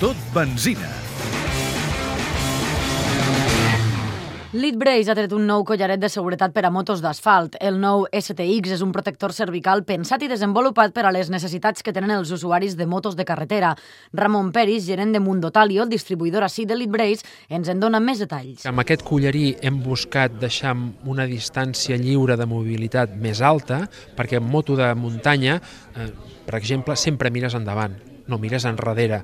tot benzina. Leadbrace ha tret un nou collaret de seguretat per a motos d'asfalt. El nou STX és un protector cervical pensat i desenvolupat per a les necessitats que tenen els usuaris de motos de carretera. Ramon Peris, gerent de Mundotalio, distribuïdora sí de Leadbrace, ens en dona més detalls. Amb aquest collarí hem buscat deixar una distància lliure de mobilitat més alta, perquè en moto de muntanya, eh, per exemple, sempre mires endavant, no mires enrere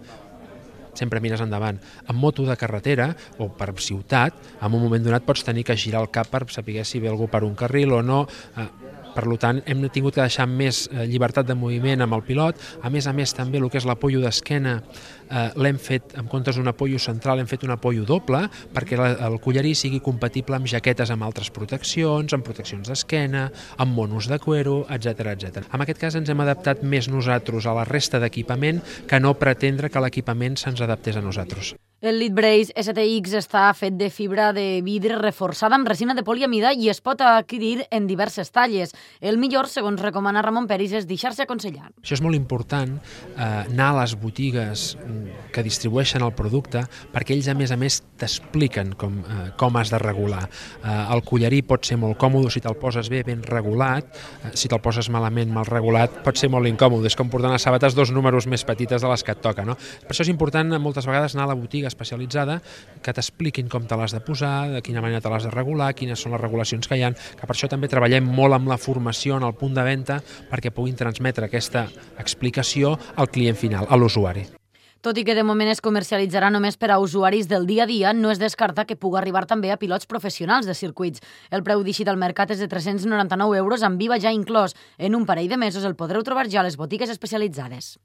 sempre mires endavant. En moto de carretera o per ciutat, en un moment donat pots tenir que girar el cap per saber si ve algú per un carril o no. Eh, per tant, hem tingut que deixar més eh, llibertat de moviment amb el pilot. A més a més, també el que és l'apollo d'esquena eh, l'hem fet, en comptes d'un apollo central, hem fet un apollo doble perquè el collarí sigui compatible amb jaquetes amb altres proteccions, amb proteccions d'esquena, amb monos de cuero, etc etc. En aquest cas ens hem adaptat més nosaltres a la resta d'equipament que no pretendre que l'equipament se'ns adaptés a nosaltres. El Lead Brace STX està fet de fibra de vidre reforçada amb resina de poliamida i es pot adquirir en diverses talles. El millor, segons recomana Ramon Peris, és deixar-se aconsellar. Això és molt important, eh, anar a les botigues que distribueixen el producte perquè ells, a més a més, t'expliquen com, eh, com has de regular. Eh, el collarí pot ser molt còmode si te'l poses bé, ben regulat. Eh, si te'l poses malament, mal regulat, pot ser molt incòmode. És com portar les sabates dos números més petites de les que et toca. No? Per això és important moltes vegades anar a la botiga especialitzada que t'expliquin com te l'has de posar, de quina manera te l'has de regular, quines són les regulacions que hi han, que per això també treballem molt amb la formació en el punt de venda perquè puguin transmetre aquesta explicació al client final, a l'usuari. Tot i que de moment es comercialitzarà només per a usuaris del dia a dia, no es descarta que pugui arribar també a pilots professionals de circuits. El preu d'eixit al mercat és de 399 euros amb viva ja inclòs. En un parell de mesos el podreu trobar ja a les botigues especialitzades.